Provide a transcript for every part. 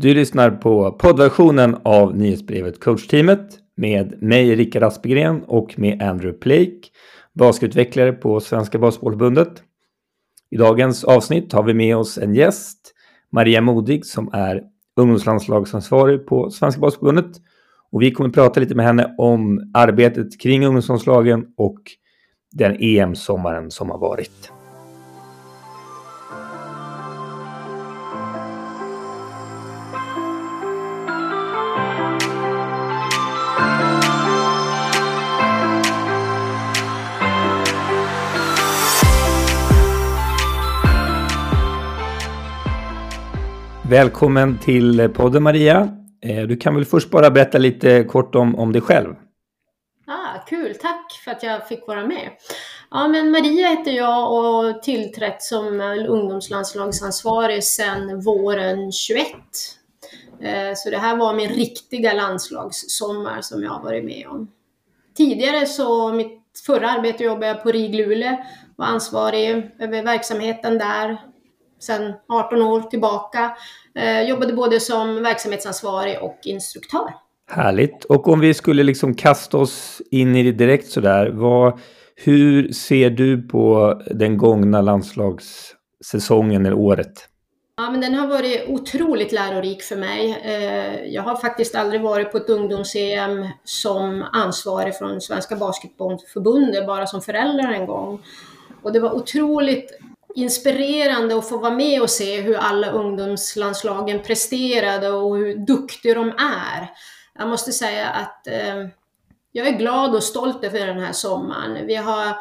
Du lyssnar på poddversionen av nyhetsbrevet Coachteamet med mig Rickard Aspegren och med Andrew Blake, basketutvecklare på Svenska Basketbollförbundet. I dagens avsnitt har vi med oss en gäst, Maria Modig som är ungdomslandslagsansvarig på Svenska Basketbollförbundet. Och vi kommer prata lite med henne om arbetet kring ungdomslandslagen och den EM-sommaren som har varit. Välkommen till podden Maria. Eh, du kan väl först bara berätta lite kort om, om dig själv. Ah, kul, tack för att jag fick vara med. Ja, men Maria heter jag och tillträtt som ungdomslandslagsansvarig sedan våren 21. Eh, så det här var min riktiga landslagssommar som jag har varit med om. Tidigare så, mitt förra arbete jobbade jag på RIG Luleå, var ansvarig över verksamheten där sedan 18 år tillbaka. Eh, jobbade både som verksamhetsansvarig och instruktör. Härligt. Och om vi skulle liksom kasta oss in i det direkt sådär. Vad, hur ser du på den gångna landslagssäsongen eller året? Ja, men den har varit otroligt lärorik för mig. Eh, jag har faktiskt aldrig varit på ett ungdoms-EM som ansvarig från Svenska Basketbollförbundet, bara som förälder en gång. Och det var otroligt inspirerande att få vara med och se hur alla ungdomslandslagen presterade och hur duktiga de är. Jag måste säga att eh, jag är glad och stolt över den här sommaren. Vi har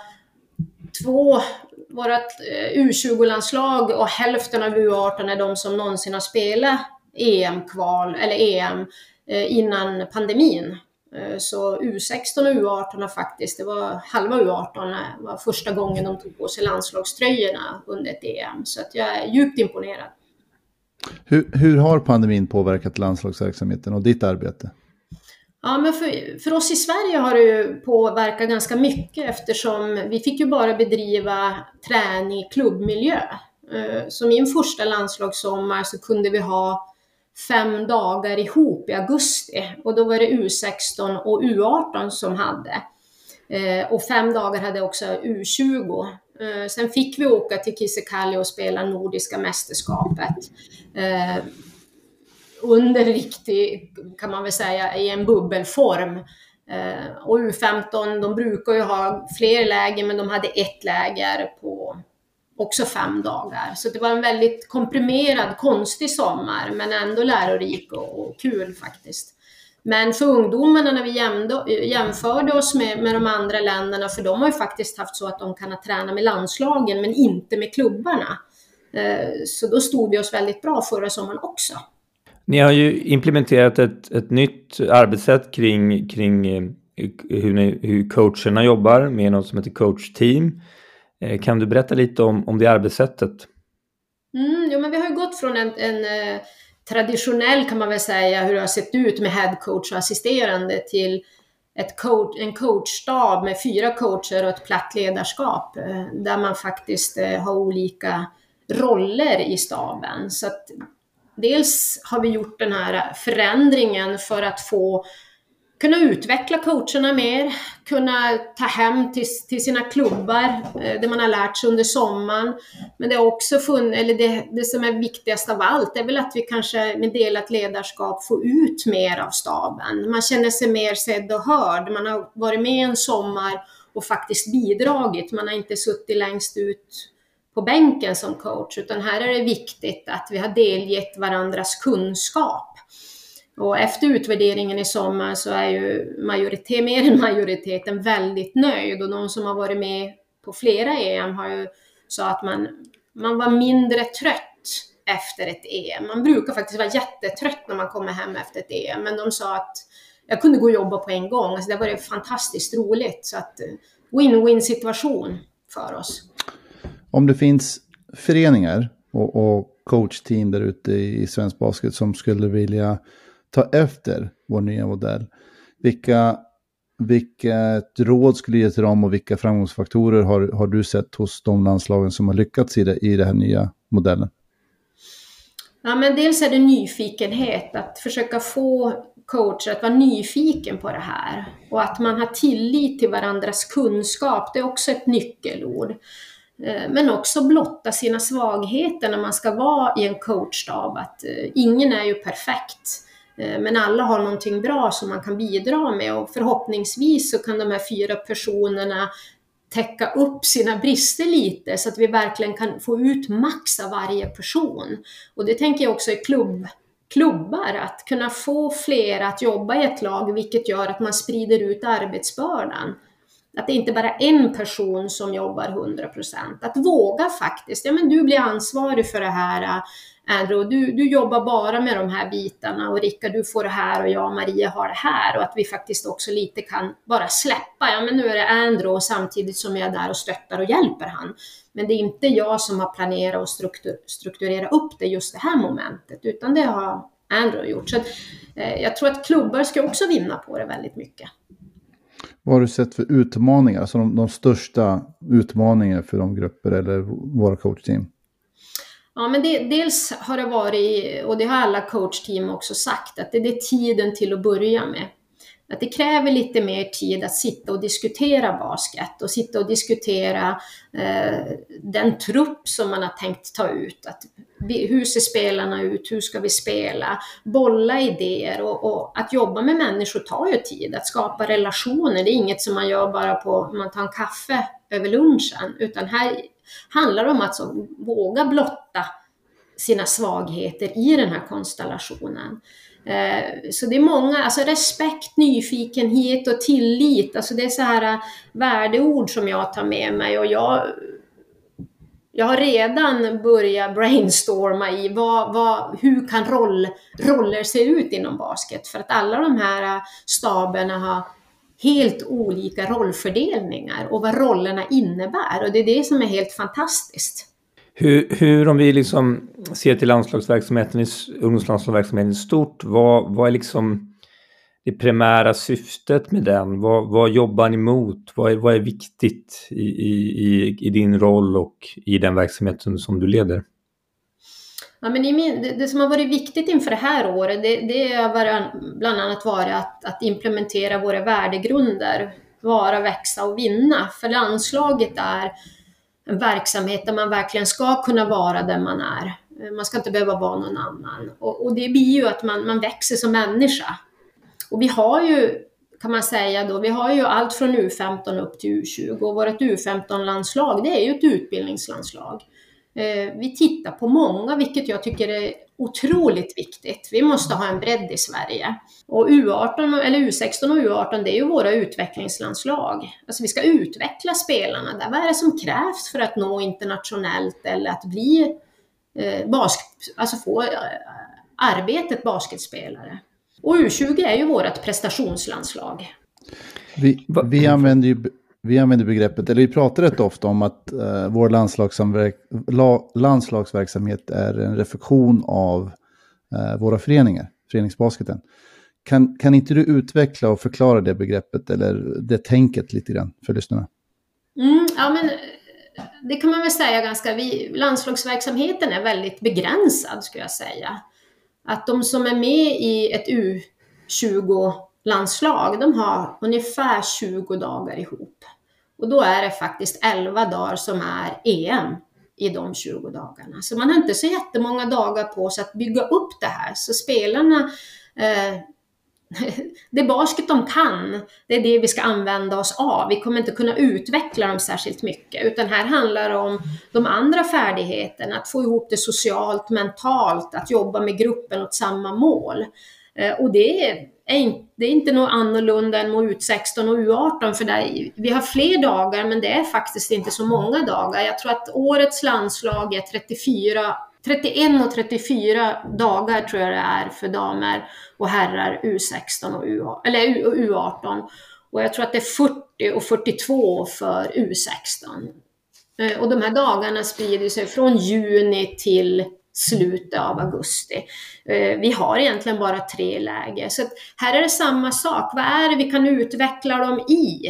två, vårt eh, U20-landslag och hälften av U18 är de som någonsin har spelat EM-kval eller EM eh, innan pandemin. Eh, så U16 och U18 har faktiskt, det var halva U18 eh, var första gången de tog på sig landslagströjorna under ett EM. Så att jag är djupt imponerad. Hur, hur har pandemin påverkat landslagsverksamheten och ditt arbete? Ja, men för, för oss i Sverige har det ju påverkat ganska mycket eftersom vi fick ju bara bedriva träning i klubbmiljö. Eh, så min första landslagssommar så kunde vi ha fem dagar ihop i augusti och då var det U16 och U18 som hade. Eh, och fem dagar hade också U20. Eh, sen fick vi åka till Kisekali och spela Nordiska mästerskapet. Eh, under riktig, kan man väl säga, i en bubbelform. Eh, och U15, de brukar ju ha fler läger, men de hade ett läger på också fem dagar. Så det var en väldigt komprimerad, konstig sommar, men ändå lärorik och, och kul faktiskt. Men för ungdomarna när vi jämförde oss med, med de andra länderna, för de har ju faktiskt haft så att de kan träna med landslagen men inte med klubbarna. Eh, så då stod vi oss väldigt bra förra sommaren också. Ni har ju implementerat ett, ett nytt arbetssätt kring, kring eh, hur, ni, hur coacherna jobbar med något som heter coachteam. Eh, kan du berätta lite om, om det arbetssättet? Mm, jo, men vi har ju gått från en, en eh, traditionell, kan man väl säga, hur det har sett ut med headcoach och assisterande till ett coach, en coachstab med fyra coacher och ett platt ledarskap eh, där man faktiskt eh, har olika roller i staben. Så att dels har vi gjort den här förändringen för att få kunna utveckla coacherna mer, kunna ta hem till, till sina klubbar eh, det man har lärt sig under sommaren. Men det har också funnits, eller det, det som är viktigast av allt är väl att vi kanske med delat ledarskap får ut mer av staben. Man känner sig mer sedd och hörd. Man har varit med en sommar och faktiskt bidragit. Man har inte suttit längst ut på bänken som coach, utan här är det viktigt att vi har delgett varandras kunskap och efter utvärderingen i sommar så är ju majoritet, mer än majoriteten väldigt nöjd och de som har varit med på flera EM har ju sagt att man, man var mindre trött efter ett EM. Man brukar faktiskt vara jättetrött när man kommer hem efter ett EM, men de sa att jag kunde gå och jobba på en gång. Alltså det var fantastiskt roligt. Så att eh, win-win situation för oss. Om det finns föreningar och, och coachteam där ute i svensk basket som skulle vilja ta efter vår nya modell. Vilka, vilket råd skulle du ge till dem och vilka framgångsfaktorer har, har du sett hos de landslagen som har lyckats i det, i den här nya modellen? Ja, men dels är det nyfikenhet, att försöka få coacher att vara nyfiken på det här. Och att man har tillit till varandras kunskap, det är också ett nyckelord. Eh, men också blotta sina svagheter när man ska vara i en coachstab. Att eh, ingen är ju perfekt. Eh, men alla har någonting bra som man kan bidra med och förhoppningsvis så kan de här fyra personerna täcka upp sina brister lite så att vi verkligen kan få ut max av varje person. Och det tänker jag också i klubb, klubbar, att kunna få fler att jobba i ett lag, vilket gör att man sprider ut arbetsbördan. Att det inte bara är en person som jobbar 100%. Att våga faktiskt, ja men du blir ansvarig för det här Andrew, du, du jobbar bara med de här bitarna och Rickard du får det här och jag och Maria har det här och att vi faktiskt också lite kan bara släppa, ja men nu är det Andrew samtidigt som jag är där och stöttar och hjälper han. Men det är inte jag som har planerat och struktur, strukturerat upp det just det här momentet, utan det har Andrew gjort. Så att, eh, jag tror att klubbar ska också vinna på det väldigt mycket. Vad har du sett för utmaningar, alltså de, de största utmaningarna för de grupper eller våra coachteam? Ja, men det, dels har det varit, och det har alla coachteam också sagt, att det, det är tiden till att börja med. Att det kräver lite mer tid att sitta och diskutera basket och sitta och diskutera eh, den trupp som man har tänkt ta ut. Att, hur ser spelarna ut? Hur ska vi spela? Bolla idéer och, och, att jobba med människor tar ju tid. Att skapa relationer, det är inget som man gör bara på man tar en kaffe över lunchen, utan här handlar om att så, våga blotta sina svagheter i den här konstellationen. Eh, så det är många, alltså respekt, nyfikenhet och tillit, alltså det är så här eh, värdeord som jag tar med mig och jag jag har redan börjat brainstorma i vad, vad, hur kan roll, roller se ut inom basket? För att alla de här eh, staberna har helt olika rollfördelningar och vad rollerna innebär. Och det är det som är helt fantastiskt. Hur, hur om vi liksom ser till landslagsverksamheten, ungdomslandslagsverksamheten i stort, vad, vad är liksom det primära syftet med den? Vad, vad jobbar ni mot? Vad är, vad är viktigt i, i, i din roll och i den verksamheten som du leder? Ja, men min, det, det, som har varit viktigt inför det här året, det, det har bland annat varit att, att implementera våra värdegrunder, vara, växa och vinna. För landslaget är en verksamhet där man verkligen ska kunna vara den man är. Man ska inte behöva vara någon annan. Och, och det blir ju att man, man växer som människa. Och vi har ju, kan man säga då, vi har ju allt från U15 upp till U20 och vårt U15-landslag, det är ju ett utbildningslandslag. Eh, vi tittar på många, vilket jag tycker är otroligt viktigt. Vi måste ha en bredd i Sverige. Och U18, eller U16 och U18, det är ju våra utvecklingslandslag. Alltså vi ska utveckla spelarna där. Vad är det som krävs för att nå internationellt eller att bli eh, basket, alltså få eh, arbetet basketspelare? Och U20 är ju vårt prestationslandslag. Vi, vi använder ju vi använder begreppet, eller vi pratar rätt ofta om att eh, vår landslagsverksamhet är en reflektion av eh, våra föreningar, föreningsbasketen. Kan, kan inte du utveckla och förklara det begreppet eller det tänket lite grann för lyssnarna? Mm, ja, men det kan man väl säga ganska, vi, landslagsverksamheten är väldigt begränsad skulle jag säga. Att de som är med i ett U20-landslag, de har ungefär 20 dagar ihop. Och då är det faktiskt 11 dagar som är EM i de 20 dagarna. Så man har inte så jättemånga dagar på sig att bygga upp det här. Så spelarna, eh, det basket de kan, det är det vi ska använda oss av. Vi kommer inte kunna utveckla dem särskilt mycket, utan här handlar det om de andra färdigheterna, att få ihop det socialt, mentalt, att jobba med gruppen åt samma mål. Eh, och det är det är inte något annorlunda än mot U16 och U18 för där, vi har fler dagar men det är faktiskt inte så många dagar. Jag tror att årets landslag är 34, 31 och 34 dagar tror jag det är för damer och herrar U16 och U, eller U18. Och jag tror att det är 40 och 42 för U16. Eh, och de här dagarna sprider sig från juni till slutet av augusti. Eh, vi har egentligen bara tre läger. Så här är det samma sak. Vad är det vi kan utveckla dem i?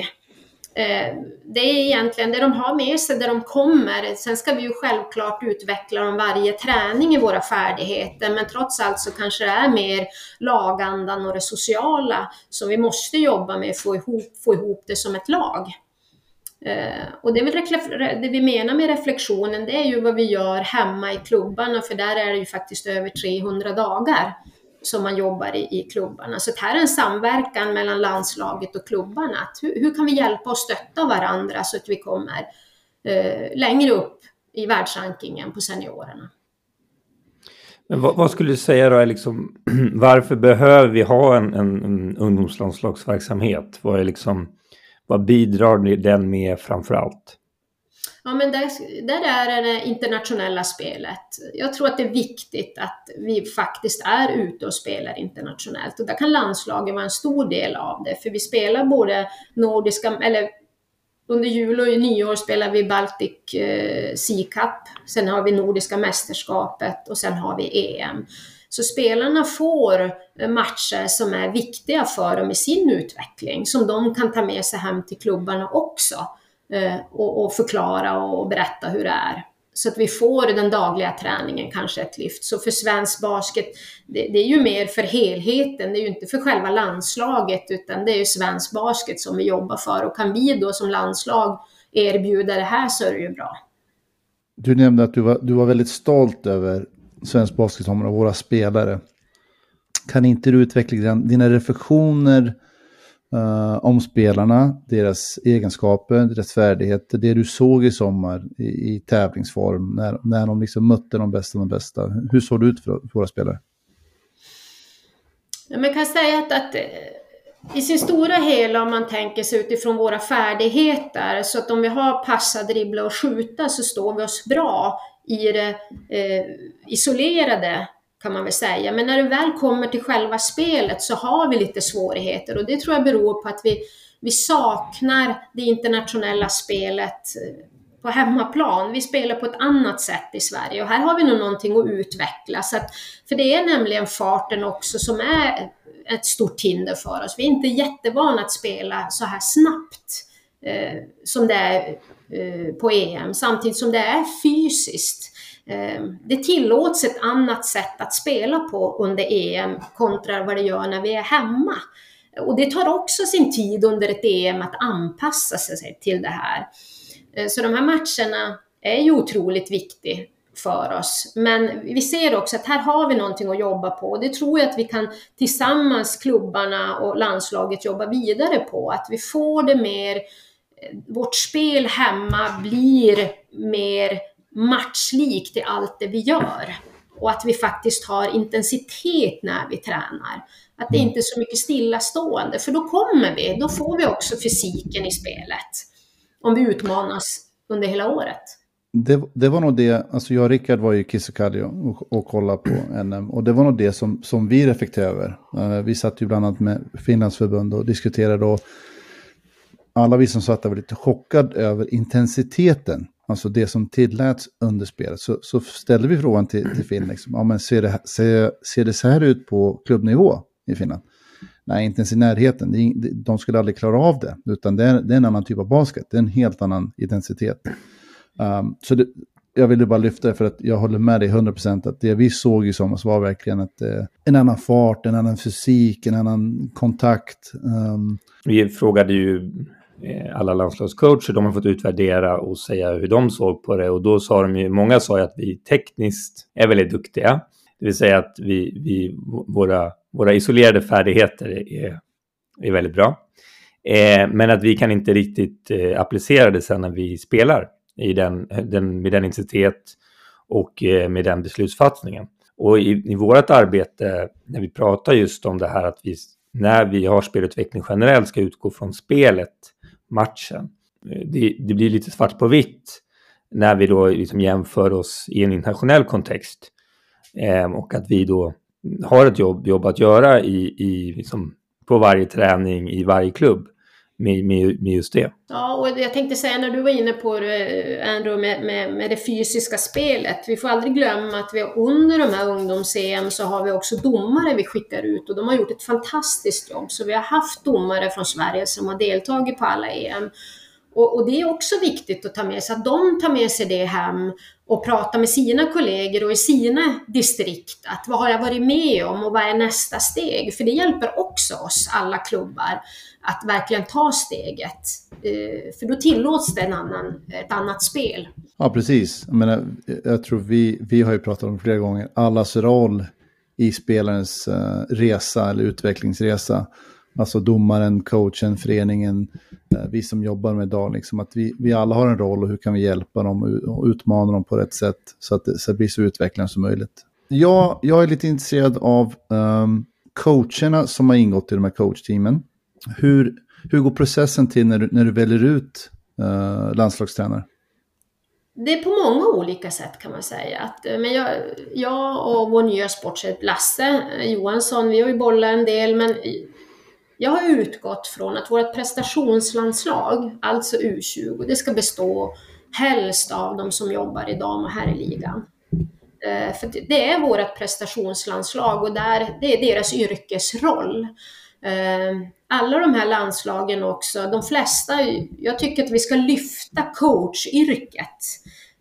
Eh, det är egentligen det de har med sig, där de kommer. Sen ska vi ju självklart utveckla dem varje träning i våra färdigheter, men trots allt så kanske det är mer lagandan och det sociala som vi måste jobba med, få ihop, få ihop det som ett lag. Eh, och det, är väl det vi menar med reflektionen, det är ju vad vi gör hemma i klubbarna, för där är det ju faktiskt över 300 dagar som man jobbar i, i klubbarna. Så det här är en samverkan mellan landslaget och klubbarna. Hur, hur, kan vi hjälpa och stötta varandra så att vi kommer eh, längre upp i världsrankingen på seniorerna? Men vad, vad, skulle du säga då är liksom, varför behöver vi ha en, en, en ungdomslandslagsverksamhet? Vad, är liksom, vad bidrar den med framför allt? Ja, men där, där är det internationella spelet. Jag tror att det är viktigt att vi faktiskt är ute och spelar internationellt. Och där kan landslagen vara en stor del av det, för vi spelar både nordiska, eller under jul och nyår spelar vi Baltic eh, Sea Cup, sen har vi Nordiska mästerskapet och sen har vi EM. Så spelarna får eh, matcher som är viktiga för dem i sin utveckling, som de kan ta med sig hem till klubbarna också. Eh, och, och, förklara och berätta hur det är. Så att vi får den dagliga träningen kanske ett lyft. Så för svensk basket, det, det, är ju mer för helheten, det är ju inte för själva landslaget, utan det är ju svensk basket som vi jobbar för. Och kan vi då som landslag erbjuda det här så är det ju bra. Du nämnde att du var, du var väldigt stolt över svensk basket och våra spelare. Kan inte du utveckla dina reflektioner uh, om spelarna, deras egenskaper, deras färdigheter, det du såg i sommar i, i tävlingsform, när, när de liksom mötte de bästa de bästa. Hur såg det ut för, för våra spelare? Ja, man kan säga att, att eh, i sin stora hela om man tänker sig utifrån våra färdigheter, så att om vi har passa, dribbla och skjuta så står vi oss bra i det eh, isolerade kan man väl säga. Men när det väl kommer till själva spelet så har vi lite svårigheter och det tror jag beror på att vi, vi saknar det internationella spelet eh, på hemmaplan. Vi spelar på ett annat sätt i Sverige och här har vi nog någonting att utveckla. Så att, för det är nämligen farten också som är ett stort hinder för oss. Vi är inte jättevana att spela så här snabbt eh, som det är eh, på EM, samtidigt som det är fysiskt. Eh, det tillåts ett annat sätt att spela på under EM kontra vad det gör när vi är hemma. Och det tar också sin tid under ett EM att anpassa sig till det här. Eh, så de här matcherna är ju otroligt viktiga för oss. Men vi ser också att här har vi någonting att jobba på och det tror jag att vi kan tillsammans, klubbarna och landslaget, jobba vidare på. Att vi får det mer, eh, vårt spel hemma blir mer matchlikt i allt det vi gör. Och att vi faktiskt har intensitet när vi tränar. Att det mm. inte är så mycket stillastående, för då kommer vi, då får vi också fysiken i spelet. Om vi utmanas under hela året. Det, det var nog det, alltså jag och Rickard var ju i Kisukali och, och kollade på NM. Och det var nog det som, som vi reflekterade över. Uh, vi satt ju bland annat med Finlands förbund och diskuterade och alla vi som satt där var lite chockade över intensiteten alltså det som tilläts under spelet, så, så ställde vi frågan till, till Finn, liksom, ja, men ser, det, ser, ser det så här ut på klubbnivå i Finland? Nej, inte ens i närheten. De skulle aldrig klara av det, utan det är, det är en annan typ av basket. Det är en helt annan intensitet. Um, så det, jag ville bara lyfta det för att jag håller med dig 100% att det vi såg i somras var verkligen att, eh, en annan fart, en annan fysik, en annan kontakt. Um, vi frågade ju eh, alla landslagscoacher, de har fått utvärdera och säga hur de såg på det och då sa de ju, många sa ju att vi tekniskt är väldigt duktiga. Det vill säga att vi, vi, våra, våra isolerade färdigheter är, är väldigt bra. Eh, men att vi kan inte riktigt eh, applicera det sen när vi spelar i den, den, med den intensitet och eh, med den beslutsfattningen. Och i, i vårt arbete, när vi pratar just om det här att vi, när vi har spelutveckling generellt, ska utgå från spelet matchen. Eh, det, det, blir lite svart på vitt när vi då liksom jämför oss i en internationell kontext. Eh, och att vi då har ett jobb, jobb att göra i, i liksom på varje träning i varje klubb med, med, med just det. Ja, och jag tänkte säga när du var inne på det, eh, Andrew, med, med, med det fysiska spelet. Vi får aldrig glömma att vi under de här ungdoms-EM så har vi också domare vi skickar ut och de har gjort ett fantastiskt jobb. Så vi har haft domare från Sverige som har deltagit på alla EM. Och, och, det är också viktigt att ta med sig, att de tar med sig det hem och pratar med sina kollegor och i sina distrikt. Att vad har jag varit med om och vad är nästa steg? För det hjälper också oss, alla klubbar, att verkligen ta steget. Eh, för då tillåts det en annan, ett annat spel. Ja, precis. Jag, menar, jag tror vi, vi har ju pratat om flera gånger, allas roll i spelarens eh, resa eller utvecklingsresa. Alltså domaren, coachen, föreningen, eh, vi som jobbar med dag, Liksom, att vi, vi alla har en roll och hur kan vi hjälpa dem och utmana dem på rätt sätt så att det, så det blir så utvecklande som möjligt. Jag, jag är lite intresserad av um, coacherna som har ingått i de här coachteamen. Hur, hur går processen till när du, när du väljer ut eh, landslagstränare? Det är på många olika sätt kan man säga. Att, eh, men jag, jag och vår nya sportchef Lasse eh, Johansson, vi har ju bollat en del, men jag har utgått från att vårt prestationslandslag, alltså U20, det ska bestå helst av de som jobbar i dam och herrligan. Eh, för det är vårt prestationslandslag och där, det är deras yrkesroll. Alla de här landslagen också, de flesta, jag tycker att vi ska lyfta coachyrket.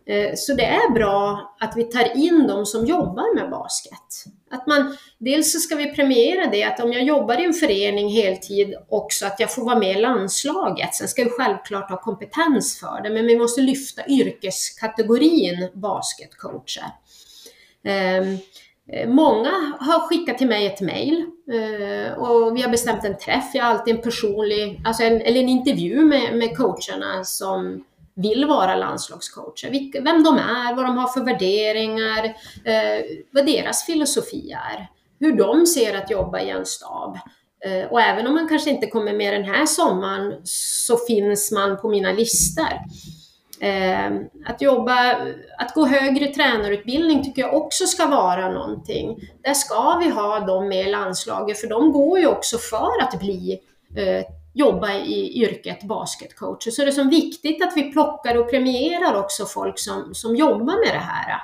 Eh, så det är bra att vi tar in de som jobbar med basket. Att man, dels så ska vi premiera det att om jag jobbar i en förening heltid också att jag får vara med i landslaget. Sen ska jag självklart ha kompetens för det, men vi måste lyfta yrkeskategorin basketcoacher. Ehm, eh, många har skickat till mig ett mejl Uh, och vi har bestämt en träff. Jag har alltid en personlig, alltså en, eller en intervju med, med coacherna som vill vara landslagscoacher. Vem de är, vad de har för värderingar, uh, vad deras filosofi är. Hur de ser att jobba i en stab. Eh, och även om man kanske inte kommer med den här sommaren så finns man på mina listor. Eh, att jobba, att gå högre tränarutbildning tycker jag också ska vara någonting. Där ska vi ha dem med i landslaget, för de går ju också för att bli eh, jobba i yrket basketcoach. Så det är så viktigt att vi plockar och premierar också folk som, som jobbar med det här.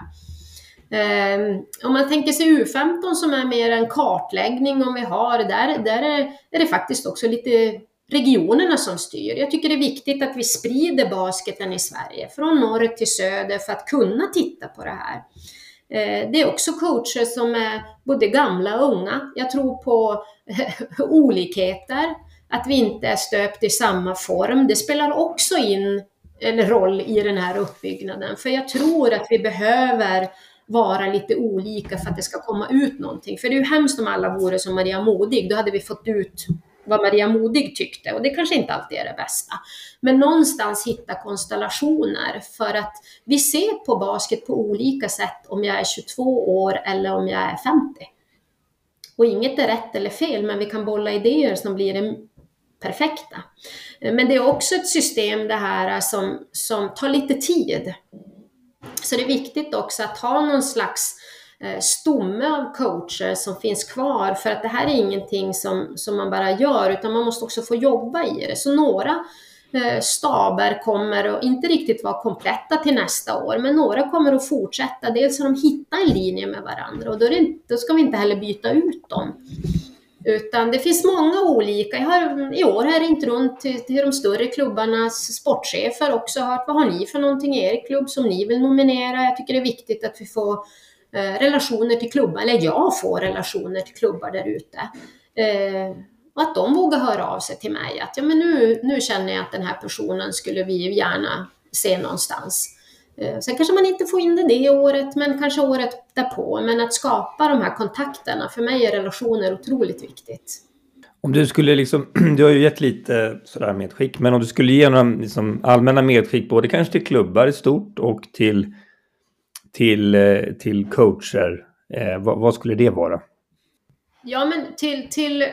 Ehm, om man tänker sig U15 som är mer en kartläggning om vi har, där, där är, är det faktiskt också lite regionerna som styr. Jag tycker det är viktigt att vi sprider basketen i Sverige, från norr till söder, för att kunna titta på det här. Eh, det är också coacher som är både gamla och unga. Jag tror på olikheter, att vi inte är stöpt i samma form. Det spelar också in en roll i den här uppbyggnaden, för jag tror att vi behöver vara lite olika för att det ska komma ut någonting. För det är ju hemskt om alla vore som Maria Modig, då hade vi fått ut vad Maria Modig tyckte och det kanske inte alltid är det bästa. Men någonstans hitta konstellationer för att vi ser på basket på olika sätt om jag är 22 år eller om jag är 50. Och inget är rätt eller fel, men vi kan bolla idéer som blir det perfekta. Men det är också ett system det här som, som tar lite tid. Så det är viktigt också att ha någon slags Eh, Eh, stomme av coacher som finns kvar för att det här är ingenting som, som man bara gör utan man måste också få jobba i det. Så några eh, staber kommer att inte riktigt vara kompletta till nästa år, men några kommer att fortsätta. Dels har de hittat en linje med varandra och då, det, då ska vi inte heller byta ut dem. Utan det finns många olika. Jag har, I år har jag ringt runt till, till de större klubbarnas sportchefer också hört vad har ni för någonting i er klubb som ni vill nominera. Jag tycker det är viktigt att vi får Eh, relationer till klubbar, eller jag får relationer till klubbar där ute. Eh, och att de vågar höra av sig till mig att ja, men nu, nu känner jag att den här personen skulle vi gärna se någonstans. Eh, sen kanske man inte får in det det året, men kanske året därpå. Men att skapa de här kontakterna, för mig är relationer otroligt viktigt. Om du skulle liksom, du har ju gett lite sådär medskick, men om du skulle ge några liksom allmänna medskick både kanske till klubbar i stort och till till, eh, till coacher, eh, vad, vad, skulle det vara? Ja, men till, till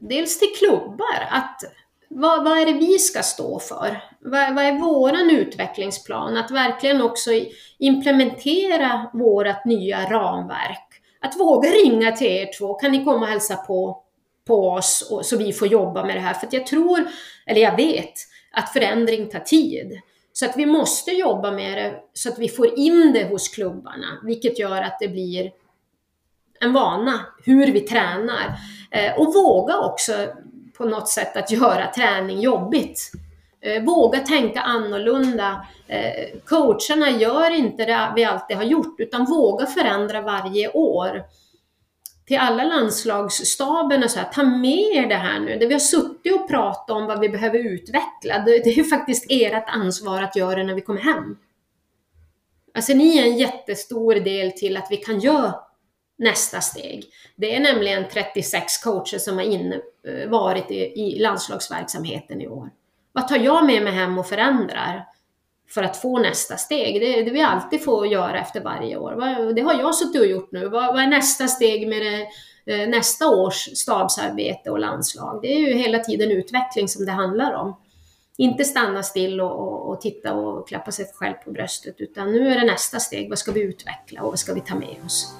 dels till klubbar, att vad, vad är det vi ska stå för? Vad, vad är våran utvecklingsplan? Att verkligen också implementera vårt nya ramverk. Att våga ringa till er två, kan ni komma och hälsa på, på oss och, så vi får jobba med det här? För jag tror, eller jag vet, att förändring tar tid. Så att vi måste jobba med det så att vi får in det hos klubbarna, vilket gör att det blir en vana hur vi tränar. Eh, och våga också på något sätt att göra träning jobbigt. Eh, våga tänka annorlunda. Eh, coacherna gör inte det vi alltid har gjort, utan våga förändra varje år. Till alla landslagsstaberna, så här, ta med er det här nu. Det vi har suttit och pratat om vad vi behöver utveckla, det, det är faktiskt ert ansvar att göra det när vi kommer hem. Alltså ni är en jättestor del till att vi kan göra nästa steg. Det är nämligen 36 coacher som har in, eh, varit i, i landslagsverksamheten i år. Vad tar jag med mig hem och förändrar för att få nästa steg? Det, det vi alltid får göra efter varje år. Det har jag suttit och gjort nu. Vad, vad är nästa steg med det, eh, nästa års stabsarbete och landslag? Det är ju hela tiden utveckling som det handlar om. Inte stanna still och, och, och titta och klappa sig själv på bröstet, utan nu är det nästa steg. Vad ska vi utveckla och vad ska vi ta med oss?